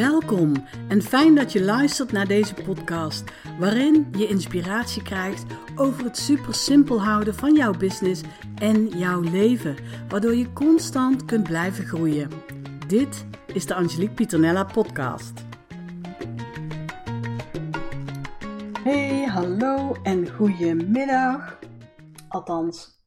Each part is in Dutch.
Welkom en fijn dat je luistert naar deze podcast, waarin je inspiratie krijgt over het super simpel houden van jouw business en jouw leven, waardoor je constant kunt blijven groeien. Dit is de Angelique Pieternella podcast. Hey, hallo en goedemiddag. Althans,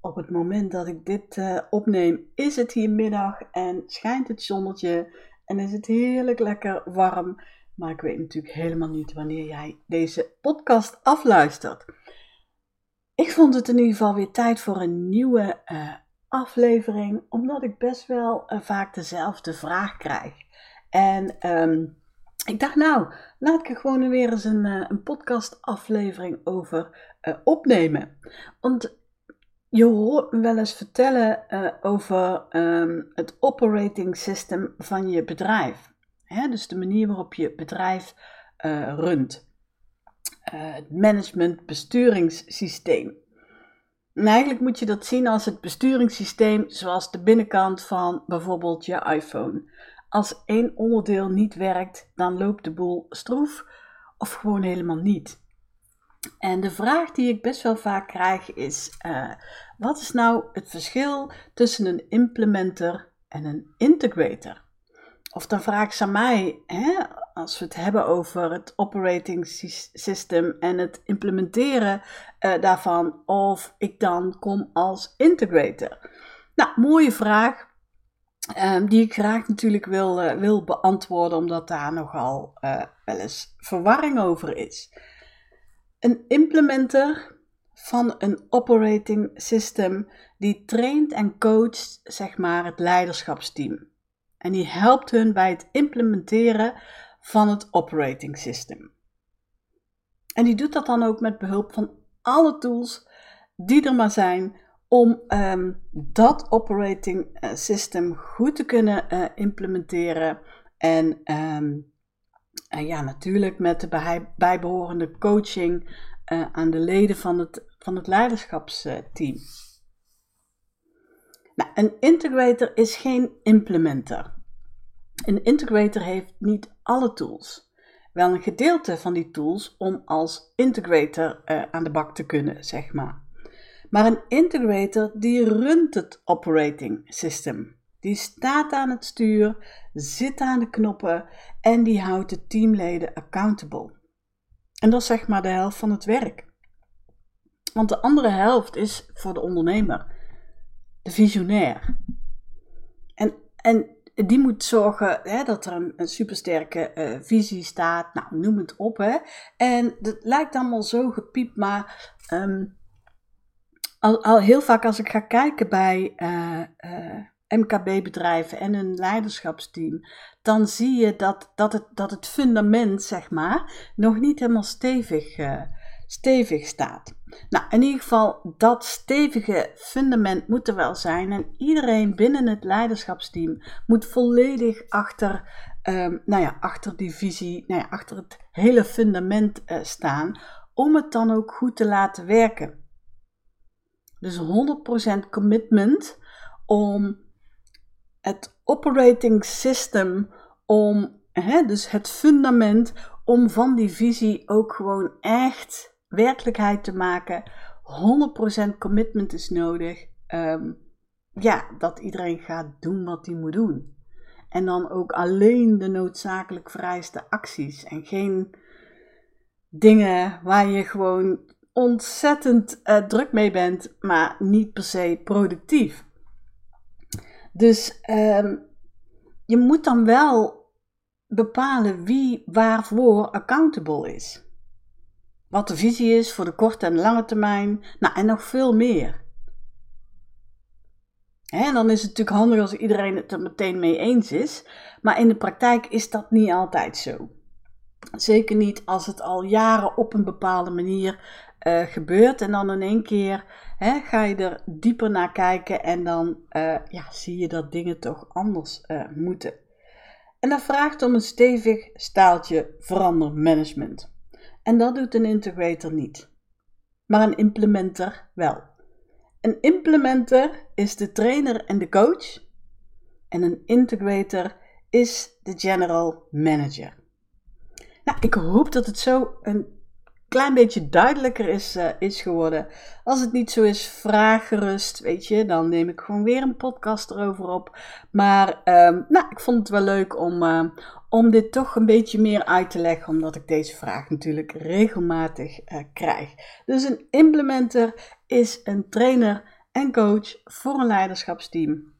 op het moment dat ik dit uh, opneem, is het hier middag en schijnt het zonnetje en is het heerlijk lekker warm. Maar ik weet natuurlijk helemaal niet wanneer jij deze podcast afluistert. Ik vond het in ieder geval weer tijd voor een nieuwe uh, aflevering, omdat ik best wel uh, vaak dezelfde vraag krijg. En um, ik dacht, nou, laat ik er gewoon weer eens een, uh, een podcast-aflevering over opnemen. Want je hoort me wel eens vertellen uh, over um, het operating system van je bedrijf. Hè? Dus de manier waarop je bedrijf uh, runt. Uh, het management besturingssysteem. En eigenlijk moet je dat zien als het besturingssysteem zoals de binnenkant van bijvoorbeeld je iPhone. Als één onderdeel niet werkt, dan loopt de boel stroef of gewoon helemaal niet. En de vraag die ik best wel vaak krijg is: uh, wat is nou het verschil tussen een implementer en een integrator? Of dan vraag ze aan mij, hè, als we het hebben over het operating system en het implementeren uh, daarvan, of ik dan kom als integrator. Nou, mooie vraag. Um, die ik graag natuurlijk wil, uh, wil beantwoorden, omdat daar nogal wel eens verwarring over is. Een implementer van een operating system die traint en coacht zeg maar het leiderschapsteam. En die helpt hun bij het implementeren van het operating system. En die doet dat dan ook met behulp van alle tools die er maar zijn om um, dat operating eh, system goed te kunnen uh, implementeren. En um, en ja, natuurlijk met de bijbehorende coaching uh, aan de leden van het, van het leiderschapsteam. Nou, een integrator is geen implementer. Een integrator heeft niet alle tools. Wel een gedeelte van die tools om als integrator uh, aan de bak te kunnen, zeg maar. Maar een integrator die runt het operating system. Die staat aan het stuur, zit aan de knoppen en die houdt de teamleden accountable. En dat is zeg maar de helft van het werk. Want de andere helft is voor de ondernemer, de visionair. En, en die moet zorgen hè, dat er een, supersterke uh, visie staat. Nou, noem het op. Hè. En dat lijkt allemaal zo gepiept, maar um, al, al heel vaak als ik ga kijken bij uh, uh, MKB-bedrijven en een leiderschapsteam, dan zie je dat, dat, het, dat het fundament, zeg maar, nog niet helemaal stevig, uh, stevig staat. Nou, in ieder geval, dat stevige fundament moet er wel zijn. En iedereen binnen het leiderschapsteam moet volledig achter, um, nou ja, achter die visie, nou ja, achter het hele fundament uh, staan, om het dan ook goed te laten werken. Dus 100% commitment om het operating system om, hè, dus het fundament om van die visie ook gewoon echt werkelijkheid te maken. 100% commitment is nodig. Um, ja, dat iedereen gaat doen wat hij moet doen. En dan ook alleen de noodzakelijk vereiste acties en geen dingen waar je gewoon ontzettend uh, druk mee bent, maar niet per se productief. Dus um, je moet dan wel bepalen wie waarvoor accountable is. Wat de visie is voor de korte en lange termijn. Nou, en nog veel meer. En dan is het natuurlijk handig als iedereen het er meteen mee eens is. Maar in de praktijk is dat niet altijd zo. Zeker niet als het al jaren op een bepaalde manier uh, gebeurt. En dan in één keer hè, ga je er dieper naar kijken en dan uh, ja, zie je dat dingen toch anders uh, moeten. En dat vraagt om een stevig staaltje verandermanagement. En dat doet een integrator niet. Maar een implementer wel. Een implementer is de trainer en de coach. En een integrator is de general manager. Nou, ik hoop dat het zo een klein beetje duidelijker is, uh, is geworden. Als het niet zo is, vraag gerust, weet je. Dan neem ik gewoon weer een podcast erover op. Maar um, nou, ik vond het wel leuk om, uh, om dit toch een beetje meer uit te leggen, omdat ik deze vraag natuurlijk regelmatig uh, krijg. Dus een implementer is een trainer en coach voor een leiderschapsteam.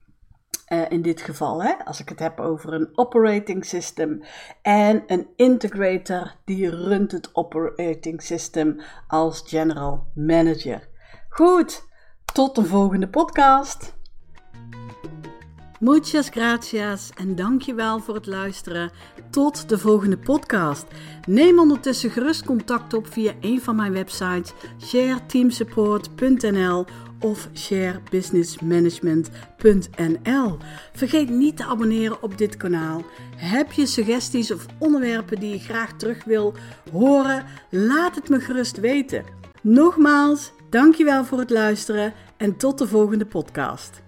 Uh, in dit geval, hè, als ik het heb over een operating system en een integrator die runt het operating system als general manager. Goed, tot de volgende podcast. Muchas gracias en dankjewel voor het luisteren. Tot de volgende podcast. Neem ondertussen gerust contact op via een van mijn websites shareteamsupport.nl of sharebusinessmanagement.nl. Vergeet niet te abonneren op dit kanaal. Heb je suggesties of onderwerpen die je graag terug wil horen? Laat het me gerust weten. Nogmaals, dankjewel voor het luisteren en tot de volgende podcast.